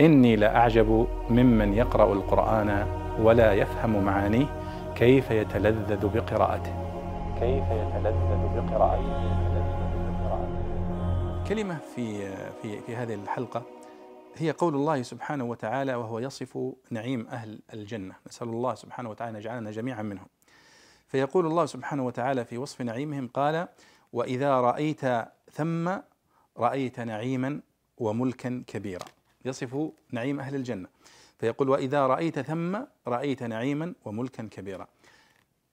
إني لأعجب ممن يقرأ القرآن ولا يفهم معانيه كيف يتلذذ بقراءته. كيف يتلذذ بقراءته. كلمة في في في هذه الحلقة هي قول الله سبحانه وتعالى وهو يصف نعيم أهل الجنة. نسأل الله سبحانه وتعالى أن يجعلنا جميعا منهم. فيقول الله سبحانه وتعالى في وصف نعيمهم قال وإذا رأيت ثم رأيت نعيما وملكا كبيرا. يصف نعيم أهل الجنة. فيقول وإذا رأيت ثم رأيت نعيما وملكا كبيرا.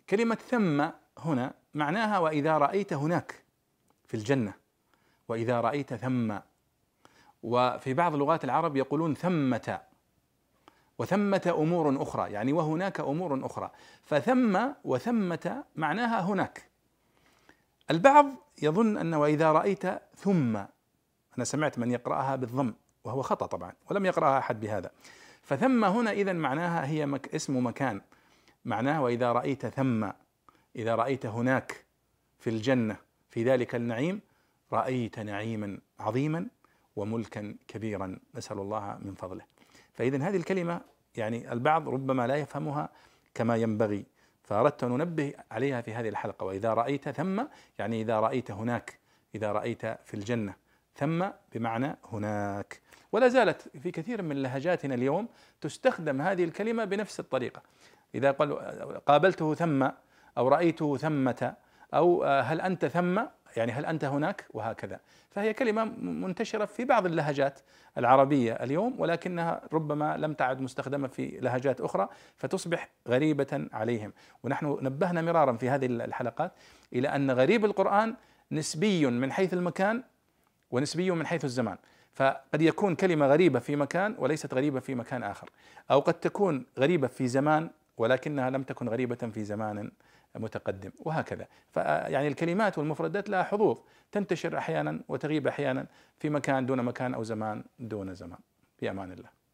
كلمة ثم هنا معناها وإذا رأيت هناك في الجنة. وإذا رأيت ثم. وفي بعض لغات العرب يقولون ثمة. وثمة أمور أخرى يعني وهناك أمور أخرى. فثم وثمة معناها هناك. البعض يظن أن وإذا رأيت ثم. أنا سمعت من يقرأها بالضم. وهو خطأ طبعا ولم يقرأها أحد بهذا. فثم هنا إذا معناها هي مك اسم مكان. معناها وإذا رأيت ثم إذا رأيت هناك في الجنة في ذلك النعيم رأيت نعيما عظيما وملكا كبيرا. نسأل الله من فضله. فإذا هذه الكلمة يعني البعض ربما لا يفهمها كما ينبغي. فأردت أن أنبه عليها في هذه الحلقة. وإذا رأيت ثم يعني إذا رأيت هناك إذا رأيت في الجنة ثم بمعنى هناك. ولا زالت في كثير من لهجاتنا اليوم تستخدم هذه الكلمة بنفس الطريقة. إذا قابلته ثم أو رأيته ثمة أو هل أنت ثم يعني هل أنت هناك؟ وهكذا. فهي كلمة منتشرة في بعض اللهجات العربية اليوم ولكنها ربما لم تعد مستخدمة في لهجات أخرى فتصبح غريبة عليهم. ونحن نبهنا مرارا في هذه الحلقات إلى أن غريب القرآن نسبي من حيث المكان ونسبي من حيث الزمان. فقد يكون كلمة غريبة في مكان وليست غريبة في مكان آخر. أو قد تكون غريبة في زمان ولكنها لم تكن غريبة في زمان متقدم وهكذا. فيعني الكلمات والمفردات لها حظوظ تنتشر أحيانا وتغيب أحيانا في مكان دون مكان أو زمان دون زمان. في أمان الله.